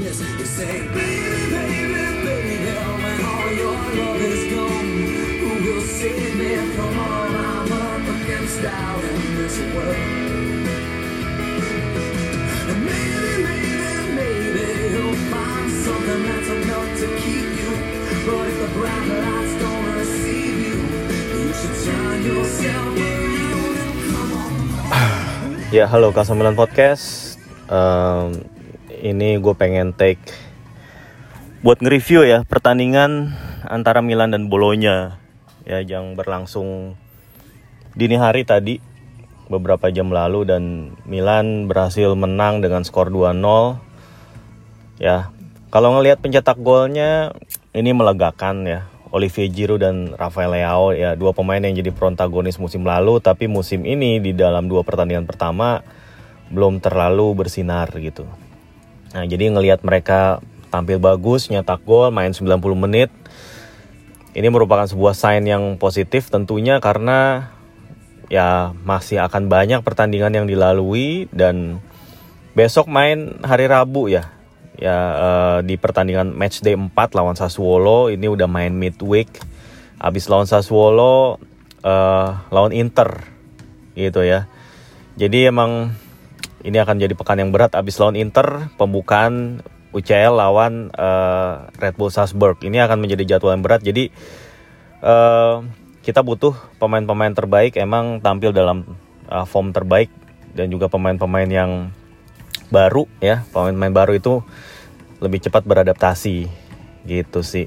You say, baby, baby, baby, when all your love is gone, who will save me? From all I'm up against out in this world? Ya, halo K9 Podcast. Em, ini gue pengen take buat nge-review ya pertandingan antara Milan dan Bolonya ya yang berlangsung dini hari tadi beberapa jam lalu dan Milan berhasil menang dengan skor 2-0. Ya, kalau ngelihat pencetak golnya ini melegakan ya. Olivier Giroud dan Rafael Leao ya dua pemain yang jadi protagonis musim lalu tapi musim ini di dalam dua pertandingan pertama belum terlalu bersinar gitu. Nah, jadi ngelihat mereka tampil bagus, nyetak gol, main 90 menit. Ini merupakan sebuah sign yang positif tentunya karena ya masih akan banyak pertandingan yang dilalui dan besok main hari Rabu ya. Ya eh, di pertandingan match day 4 lawan Sassuolo ini udah main midweek. Habis lawan Sassuolo eh, lawan Inter gitu ya. Jadi emang ini akan jadi pekan yang berat abis lawan Inter pembukaan UCL lawan eh, Red Bull Salzburg. Ini akan menjadi jadwal yang berat. Jadi eh, kita butuh pemain-pemain terbaik emang tampil dalam eh, form terbaik dan juga pemain-pemain yang baru ya. Pemain-pemain baru itu lebih cepat beradaptasi. Gitu sih.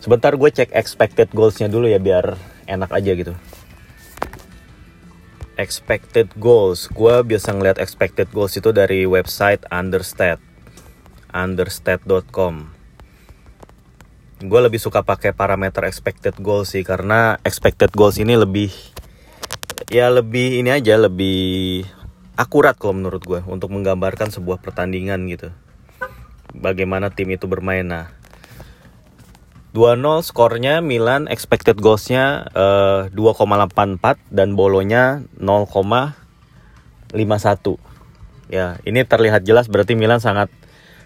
Sebentar gue cek expected goalsnya dulu ya biar enak aja gitu expected goals. Gue biasa ngeliat expected goals itu dari website Understat. Understat.com. Gue lebih suka pakai parameter expected goals sih karena expected goals ini lebih ya lebih ini aja lebih akurat kalau menurut gue untuk menggambarkan sebuah pertandingan gitu. Bagaimana tim itu bermain. Nah, 2-0 skornya Milan expected goalsnya eh, 2,84 dan bolonya 0,51 ya ini terlihat jelas berarti Milan sangat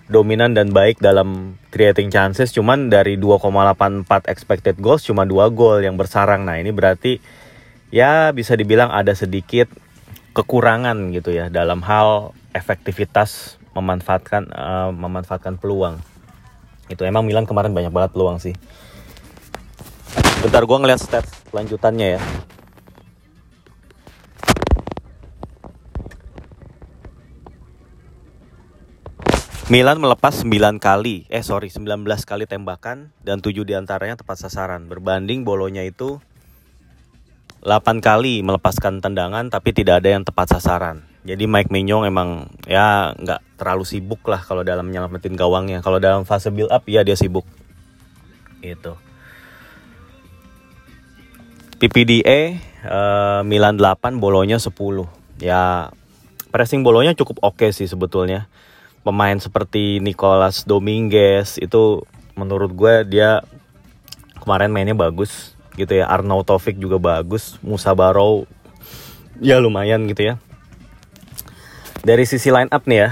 dominan dan baik dalam creating chances. Cuman dari 2,84 expected goals cuma 2 gol yang bersarang. Nah ini berarti ya bisa dibilang ada sedikit kekurangan gitu ya dalam hal efektivitas memanfaatkan eh, memanfaatkan peluang itu emang Milan kemarin banyak banget peluang sih bentar gue ngeliat stats lanjutannya ya Milan melepas 9 kali, eh sorry 19 kali tembakan dan 7 di antaranya tepat sasaran. Berbanding bolonya itu 8 kali melepaskan tendangan tapi tidak ada yang tepat sasaran. Jadi Mike Mignon emang ya nggak terlalu sibuk lah kalau dalam nyelamatin gawangnya. Kalau dalam fase build up ya dia sibuk. Gitu. PPDA eh, Milan 8 bolonya 10. Ya pressing bolonya cukup oke sih sebetulnya. Pemain seperti Nicolas Dominguez itu menurut gue dia kemarin mainnya bagus gitu ya. Arnaud Taufik juga bagus, Musa Barrow ya lumayan gitu ya dari sisi line up nih ya.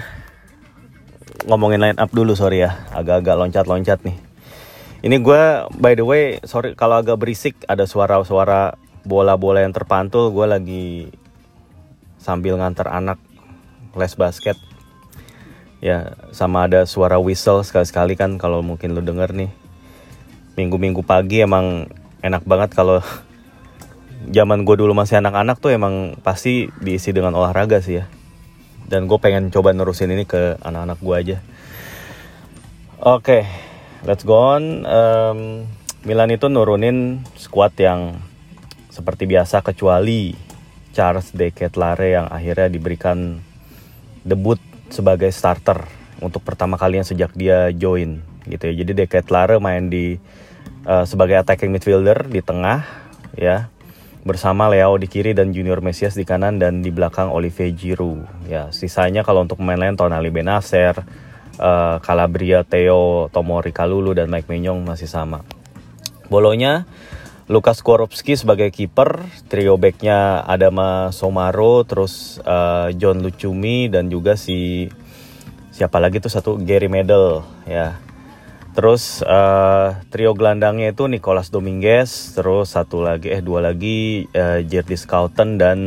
Ngomongin line up dulu sorry ya. Agak-agak loncat-loncat nih. Ini gue by the way sorry kalau agak berisik ada suara-suara bola-bola yang terpantul gue lagi sambil ngantar anak les basket. Ya sama ada suara whistle sekali-sekali kan kalau mungkin lu denger nih. Minggu-minggu pagi emang enak banget kalau zaman gue dulu masih anak-anak tuh emang pasti diisi dengan olahraga sih ya dan gue pengen coba nerusin ini ke anak-anak gue aja. Oke let's go on. Em, Milan itu nurunin squad yang seperti biasa kecuali Charles De Ketlare yang akhirnya diberikan debut sebagai starter untuk pertama kalinya sejak dia join gitu ya. Jadi De Ketlare main di eh, sebagai attacking midfielder di tengah ya bersama Leo di kiri dan Junior Mesias di kanan dan di belakang Olivier Giroud. Ya, sisanya kalau untuk pemain lain Tonali Benacer, eh, Calabria, Theo, Tomori Kalulu dan Mike Maignan masih sama. Bolonya Lukas Koropski sebagai kiper, trio backnya Adama Somaro, terus eh, John Lucumi dan juga si siapa lagi tuh satu Gary Medel ya terus uh, trio gelandangnya itu Nicolas Dominguez terus satu lagi eh dua lagi uh, Jerdy Scouten dan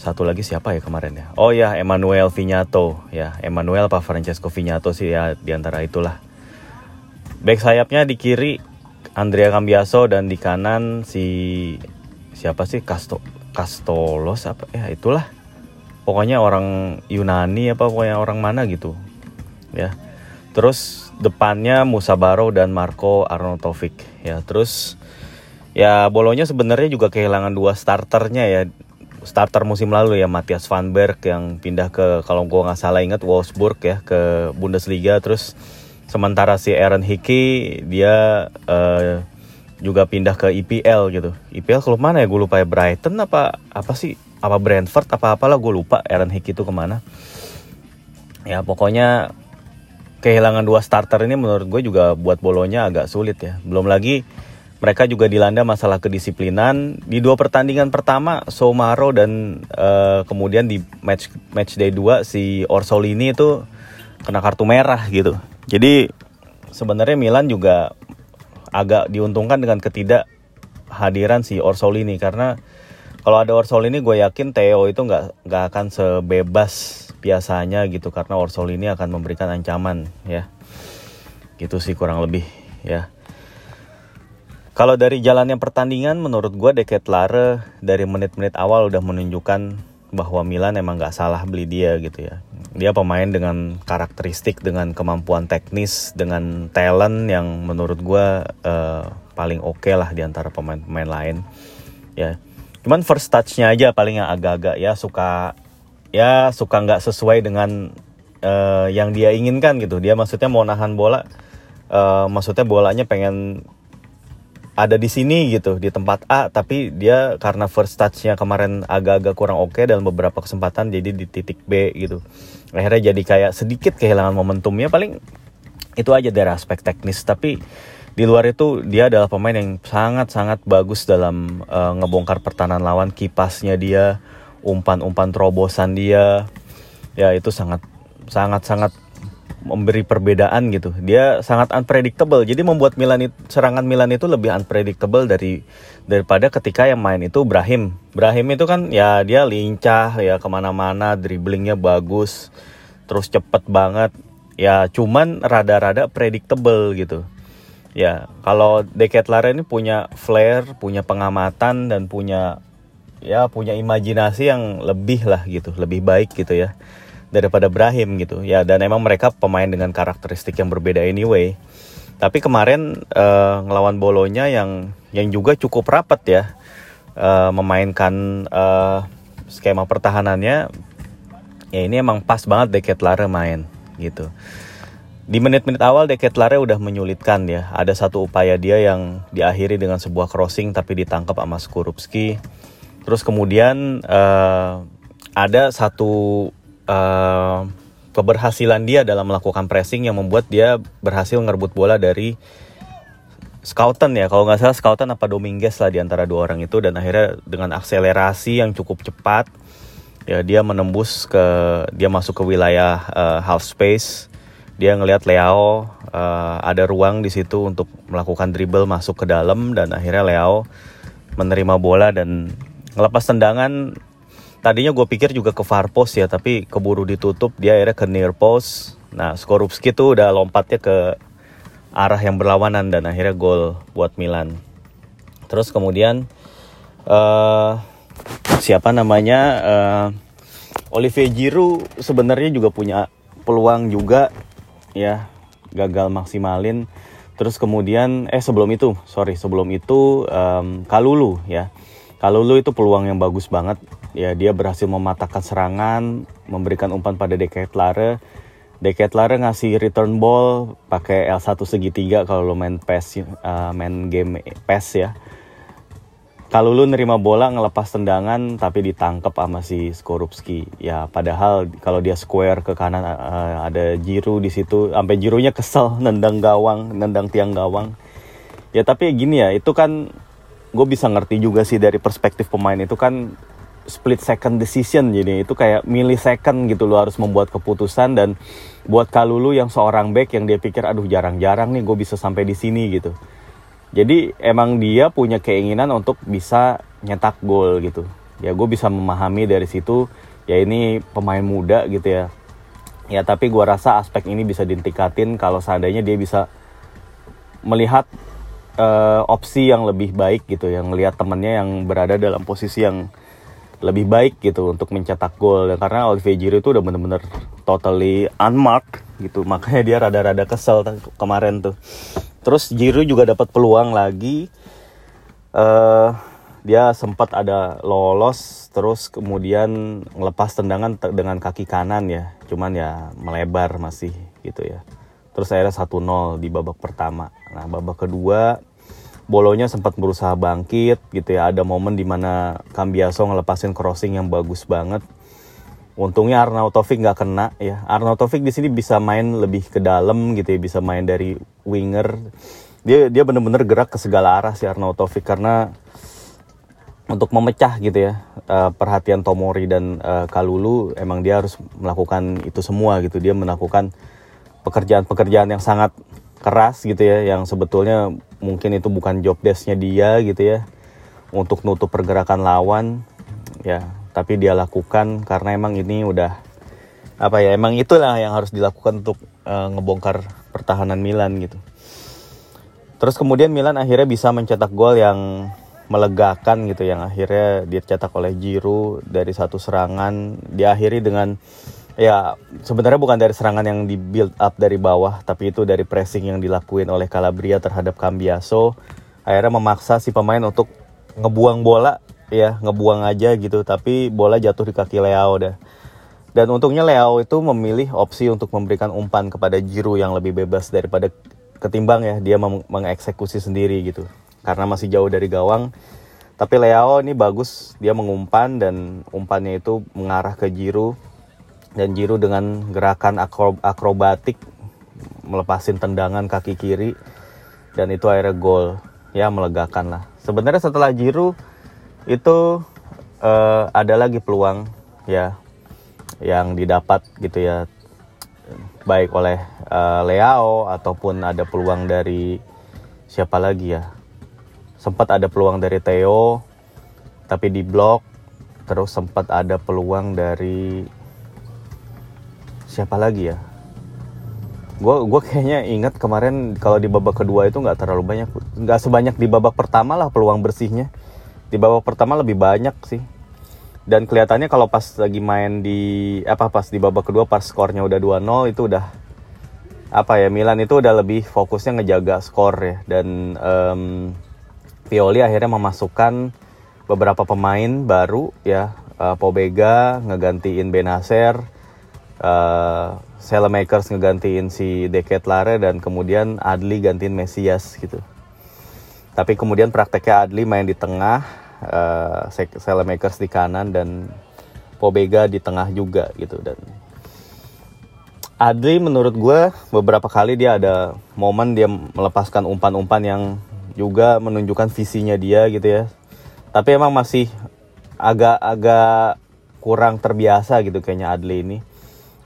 satu lagi siapa ya kemarin ya? Oh ya Emmanuel Vignato. Ya Emmanuel apa Francesco Vignato sih ya di antara itulah. Back sayapnya di kiri Andrea Cambiaso dan di kanan si siapa sih? Casto Castolos apa? Ya itulah. Pokoknya orang Yunani apa pokoknya orang mana gitu. Ya. Terus depannya Musa Baro dan Marco Arnautovic ya terus ya Bolonya sebenarnya juga kehilangan dua starternya ya starter musim lalu ya Matthias Van Berg yang pindah ke kalau gua nggak salah ingat Wolfsburg ya ke Bundesliga terus sementara si Aaron Hickey dia uh, juga pindah ke IPL gitu. IPL klub mana ya? Gue lupa ya Brighton apa apa sih? Apa Brentford apa apalah gue lupa Aaron Hickey itu ke mana. Ya pokoknya kehilangan dua starter ini menurut gue juga buat bolonya agak sulit ya. Belum lagi mereka juga dilanda masalah kedisiplinan di dua pertandingan pertama Somaro dan uh, kemudian di match match day 2 si Orsolini itu kena kartu merah gitu. Jadi sebenarnya Milan juga agak diuntungkan dengan ketidakhadiran si Orsolini karena kalau ada Orsolini gue yakin Theo itu nggak nggak akan sebebas biasanya gitu karena Orsolini akan memberikan ancaman ya. Gitu sih kurang lebih ya. Kalau dari jalannya pertandingan menurut gue Deket Lare dari menit-menit awal udah menunjukkan bahwa Milan emang nggak salah beli dia gitu ya. Dia pemain dengan karakteristik dengan kemampuan teknis dengan talent yang menurut gue uh, paling oke okay lah di antara pemain-pemain lain ya. Cuman first touchnya aja paling yang agak-agak ya suka ya suka nggak sesuai dengan uh, yang dia inginkan gitu. Dia maksudnya mau nahan bola uh, maksudnya bolanya pengen ada di sini gitu di tempat A tapi dia karena first touchnya kemarin agak-agak kurang oke okay dalam beberapa kesempatan jadi di titik B gitu. Akhirnya jadi kayak sedikit kehilangan momentumnya paling itu aja dari aspek teknis. Tapi di luar itu dia adalah pemain yang sangat-sangat bagus dalam uh, ngebongkar pertahanan lawan kipasnya dia umpan-umpan terobosan dia ya itu sangat sangat sangat memberi perbedaan gitu. Dia sangat unpredictable. Jadi membuat Milan itu, serangan Milan itu lebih unpredictable dari daripada ketika yang main itu Brahim. Brahim itu kan ya dia lincah ya ke mana-mana, dribblingnya bagus, terus cepet banget. Ya cuman rada-rada predictable gitu. Ya kalau Decathlon ini punya flair, punya pengamatan dan punya ya punya imajinasi yang lebih lah gitu, lebih baik gitu ya daripada Brahim gitu. Ya dan emang mereka pemain dengan karakteristik yang berbeda anyway. Tapi kemarin uh, ngelawan Bolonya yang yang juga cukup rapat ya uh, memainkan uh, skema pertahanannya ya ini emang pas banget Lare main gitu. Di menit-menit awal Lare udah menyulitkan ya ada satu upaya dia yang diakhiri dengan sebuah crossing tapi ditangkap sama Skorupski terus kemudian uh, ada satu uh, keberhasilan dia dalam melakukan pressing yang membuat dia berhasil ngerebut bola dari Scouten ya. Kalau nggak salah Scouten apa Dominguez lah di antara dua orang itu. Dan akhirnya dengan akselerasi yang cukup cepat ya dia menembus ke dia masuk ke wilayah uh, half space. Dia ngelihat Leo uh, ada ruang di situ untuk melakukan dribble masuk ke dalam. Dan akhirnya Leo menerima bola dan ngelepas tendangan tadinya gue pikir juga ke far post ya tapi keburu ditutup dia akhirnya ke near post. Nah Skorupski tuh udah lompatnya ke arah yang berlawanan dan akhirnya gol buat Milan. Terus kemudian uh, siapa namanya uh, Olivier Giroud sebenarnya juga punya peluang juga ya gagal maksimalin. Terus kemudian eh sebelum itu sorry sebelum itu um, Kalulu ya Kalulu itu peluang yang bagus banget ya dia berhasil mematahkan serangan, memberikan umpan pada Deketlare. Deketlare ngasih return ball pakai L1 segitiga kalau lo main PES uh, main game PES ya. Kalau lu nerima bola ngelepas tendangan tapi ditangkap sama si Skorupski. Ya padahal kalau dia square ke kanan uh, ada Jiru di situ sampai Jirunya kesel nendang gawang, nendang tiang gawang. Ya tapi gini ya, itu kan gue bisa ngerti juga sih dari perspektif pemain itu kan split second decision. Jadi itu kayak millisecond gitu lo harus membuat keputusan. Dan buat Kalulu yang seorang back yang dia pikir aduh jarang-jarang nih gue bisa sampai di sini gitu. Jadi emang dia punya keinginan untuk bisa nyetak gol gitu. Ya gue bisa memahami dari situ ya ini pemain muda gitu ya. Ya tapi gue rasa aspek ini bisa ditingkatin kalau seandainya dia bisa melihat uh, opsi yang lebih baik gitu yang melihat temannya yang berada dalam posisi yang lebih baik gitu untuk mencetak gol. Dan karena Olivier Giroud itu udah bener-bener totally unmarked gitu makanya dia rada-rada kesel kemarin tuh. Terus Giroud juga dapat peluang lagi. Uh, dia sempat ada lolos terus kemudian ngelepas tendangan dengan kaki kanan ya. Cuman ya melebar masih gitu ya terus akhirnya 1-0 di babak pertama nah babak kedua Bolonya sempat berusaha bangkit gitu ya. Ada momen di mana Cambiaso ngelepasin crossing yang bagus banget. Untungnya Arnautovic nggak kena ya. Arnautovic di sini bisa main lebih ke dalam gitu ya, bisa main dari winger. Dia dia bener-bener gerak ke segala arah si Arnautovic karena untuk memecah gitu ya uh, perhatian Tomori dan uh, Kalulu emang dia harus melakukan itu semua gitu. Dia melakukan pekerjaan-pekerjaan yang sangat keras gitu ya yang sebetulnya mungkin itu bukan job desknya dia gitu ya untuk nutup pergerakan lawan ya. Tapi dia lakukan karena emang ini udah apa ya emang itulah yang harus dilakukan untuk uh, ngebongkar pertahanan Milan gitu. Terus kemudian Milan akhirnya bisa mencetak gol yang melegakan gitu yang akhirnya dicetak oleh Giroud dari satu serangan diakhiri dengan ya sebenarnya bukan dari serangan yang di build up dari bawah tapi itu dari pressing yang dilakuin oleh Calabria terhadap Cambiaso. Akhirnya memaksa si pemain untuk ngebuang bola ya ngebuang aja gitu tapi bola jatuh di kaki Leo dah dan untungnya Leo itu memilih opsi untuk memberikan umpan kepada Jiru yang lebih bebas daripada ketimbang ya dia mengeksekusi sendiri gitu. Karena masih jauh dari gawang. Tapi Leo ini bagus dia mengumpan dan umpannya itu mengarah ke Jiru dan Jiru dengan gerakan akrobatik melepasin tendangan kaki kiri dan itu akhirnya gol. Ya melegakan lah. Sebenarnya setelah Jiru itu uh, ada lagi peluang ya yang didapat gitu ya. Baik oleh uh, Leao ataupun ada peluang dari siapa lagi ya? Sempat ada peluang dari Theo tapi di blok terus sempat ada peluang dari siapa lagi ya? Gue gue kayaknya ingat kemarin kalau di babak kedua itu nggak terlalu banyak nggak sebanyak di babak pertama lah peluang bersihnya. Di babak pertama lebih banyak sih. Dan kelihatannya kalau pas lagi main di apa pas di babak kedua pas skornya udah 2-0 itu udah apa ya Milan itu udah lebih fokusnya ngejaga skor ya. Dan um, Pioli akhirnya memasukkan beberapa pemain baru ya. Uh, Pobega ngegantiin Benacer uh, Makers ngegantiin si Deket Lare dan kemudian Adli gantiin Mesias gitu. Tapi kemudian prakteknya Adli main di tengah, uh, Makers di kanan dan Pobega di tengah juga gitu dan Adli menurut gue beberapa kali dia ada momen dia melepaskan umpan-umpan yang juga menunjukkan visinya dia gitu ya. Tapi emang masih agak-agak kurang terbiasa gitu kayaknya Adli ini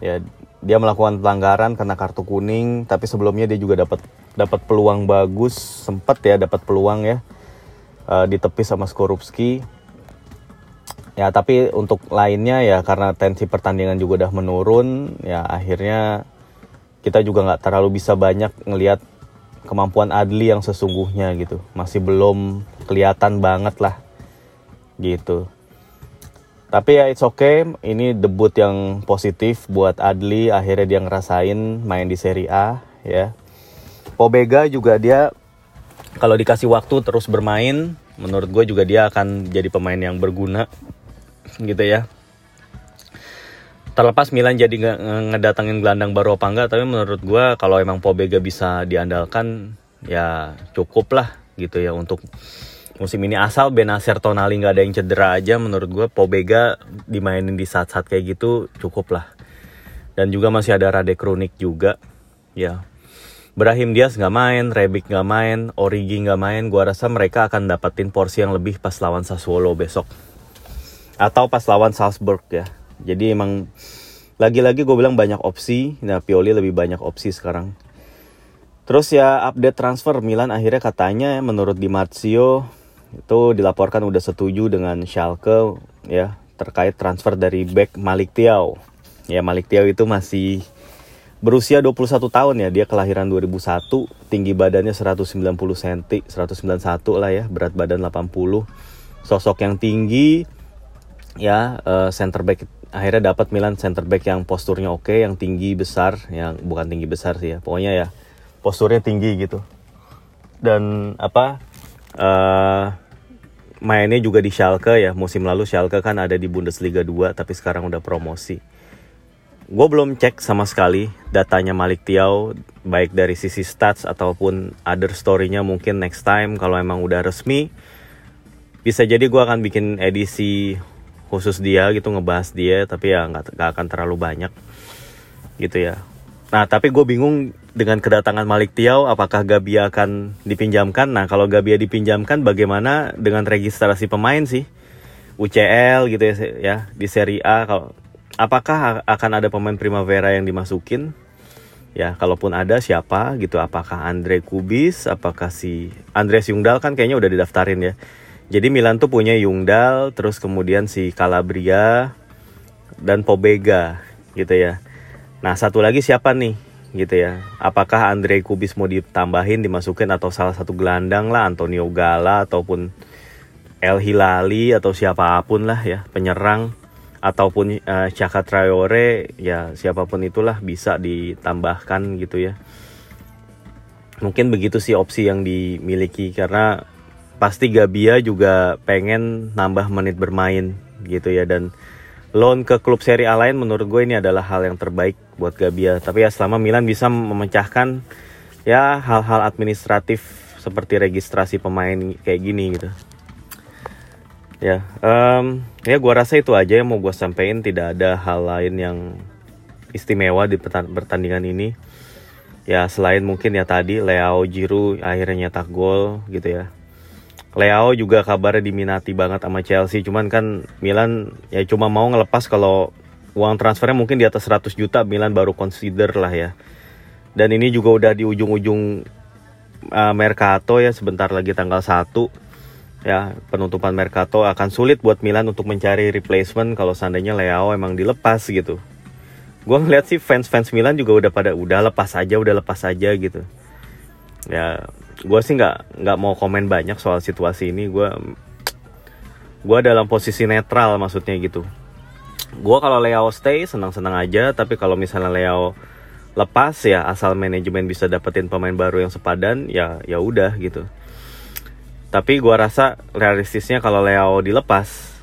ya dia melakukan pelanggaran karena kartu kuning tapi sebelumnya dia juga dapat dapat peluang bagus sempat ya dapat peluang ya uh, di tepi sama Skorupski. Ya tapi untuk lainnya ya karena tensi pertandingan juga udah menurun ya akhirnya kita juga nggak terlalu bisa banyak ngelihat kemampuan Adli yang sesungguhnya gitu. Masih belum kelihatan banget lah gitu tapi ya it's okay, ini debut yang positif buat Adli, akhirnya dia ngerasain main di Serie A ya. Pobega juga dia kalau dikasih waktu terus bermain, menurut gue juga dia akan jadi pemain yang berguna gitu ya. Terlepas Milan jadi ngedatangin gelandang baru apa enggak, tapi menurut gue kalau emang Pobega bisa diandalkan ya cukup lah gitu ya untuk musim ini asal Benacer Tonali nggak ada yang cedera aja menurut gue Pobega dimainin di saat-saat kayak gitu cukup lah dan juga masih ada Rade Kronik juga ya Brahim Diaz nggak main, Rebic nggak main, Origi nggak main. Gua rasa mereka akan dapetin porsi yang lebih pas lawan Sassuolo besok. atau pas lawan Salzburg ya. Jadi emang lagi-lagi gue bilang banyak opsi. Nah Pioli lebih banyak opsi sekarang. Terus ya update transfer Milan akhirnya katanya menurut Di Marzio itu dilaporkan udah setuju dengan Schalke ya terkait transfer dari back Malik Tiao. Ya Malik Tiao itu masih berusia 21 tahun ya. Dia kelahiran 2001, tinggi badannya 190 cm, 191 lah ya, berat badan 80. Sosok yang tinggi ya uh, center back akhirnya dapat Milan center back yang posturnya oke, okay, yang tinggi besar, yang bukan tinggi besar sih ya. Pokoknya ya posturnya tinggi gitu. Dan apa uh, mainnya juga di Schalke ya. Musim lalu Schalke kan ada di Bundesliga 2 tapi sekarang udah promosi. Gue belum cek sama sekali datanya Malik Tiao baik dari sisi stats ataupun other story-nya mungkin next time kalau emang udah resmi bisa jadi gue akan bikin edisi khusus dia gitu ngebahas dia tapi ya nggak akan terlalu banyak gitu ya nah tapi gue bingung dengan kedatangan Malik Tiau apakah Gabia akan dipinjamkan? Nah kalau Gabia dipinjamkan bagaimana dengan registrasi pemain sih? UCL gitu ya, ya di Serie A kalau apakah akan ada pemain Primavera yang dimasukin? Ya kalaupun ada siapa gitu? Apakah Andre Kubis? Apakah si Andres Yungdal kan kayaknya udah didaftarin ya. Jadi Milan tuh punya Yungdal, terus kemudian si Calabria dan Pobega gitu ya. Nah satu lagi siapa nih gitu ya? Apakah Andre Kubis mau ditambahin, dimasukin atau salah satu gelandang lah, Antonio Gala ataupun El Hilali atau siapa pun lah ya penyerang ataupun uh, Chaka Traore ya siapa pun itulah bisa ditambahkan gitu ya. Mungkin begitu sih opsi yang dimiliki karena pasti Gabia juga pengen nambah menit bermain gitu ya dan loan ke klub Serie A lain menurut gue ini adalah hal yang terbaik buat Gabia. Tapi ya selama Milan bisa memecahkan ya hal-hal administratif seperti registrasi pemain kayak gini gitu. Ya um, ya gue rasa itu aja yang mau gue sampaikan. Tidak ada hal lain yang istimewa di pertandingan ini. Ya selain mungkin ya tadi Leo Jiru akhirnya nyetak gol gitu ya Leo juga kabarnya diminati banget sama Chelsea. Cuman kan Milan ya cuma mau ngelepas kalau uang transfernya mungkin di atas 100 juta Milan baru consider lah ya. Dan ini juga udah di ujung-ujung uh, Mercato ya sebentar lagi tanggal 1 ya penutupan Mercato akan sulit buat Milan untuk mencari replacement kalau seandainya Leo emang dilepas gitu. Gue ngeliat sih fans-fans Milan juga udah pada udah lepas aja udah lepas aja gitu. Ya gue sih nggak nggak mau komen banyak soal situasi ini. Gue gue dalam posisi netral maksudnya gitu. Gue kalau Leo stay senang-senang aja. Tapi kalau misalnya Leo lepas ya asal manajemen bisa dapetin pemain baru yang sepadan ya ya udah gitu. Tapi gue rasa realistisnya kalau Leo dilepas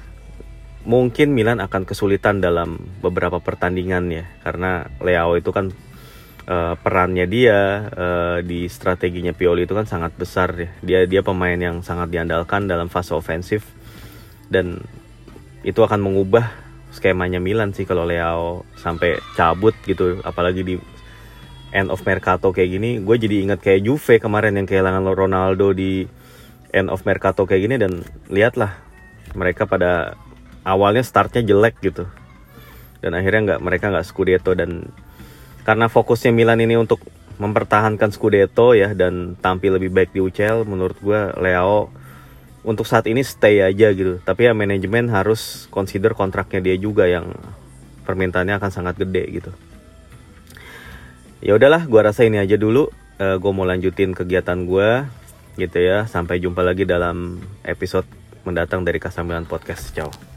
mungkin Milan akan kesulitan dalam beberapa pertandingan ya. Karena Leo itu kan uh, perannya dia uh, di strateginya Pioli itu kan sangat besar ya. Dia dia pemain yang sangat diandalkan dalam fase ofensif. Dan itu akan mengubah skemanya Milan sih kalau Leo sampai cabut gitu. Apalagi di end of Mercato kayak gini gue jadi ingat kayak Juve kemarin yang kehilangan Ronaldo di end of Mercato kayak gini. Dan lihatlah mereka pada awalnya startnya jelek gitu. Dan akhirnya nggak mereka nggak Scudetto dan karena fokusnya Milan ini untuk mempertahankan Scudetto ya dan tampil lebih baik di UCL menurut gue Leo untuk saat ini stay aja gitu. Tapi ya manajemen harus consider kontraknya dia juga yang permintaannya akan sangat gede gitu. Ya udahlah gue rasa ini aja dulu. Uh, eh, gue mau lanjutin kegiatan gue gitu ya. Sampai jumpa lagi dalam episode mendatang dari Kasamilan Podcast. Ciao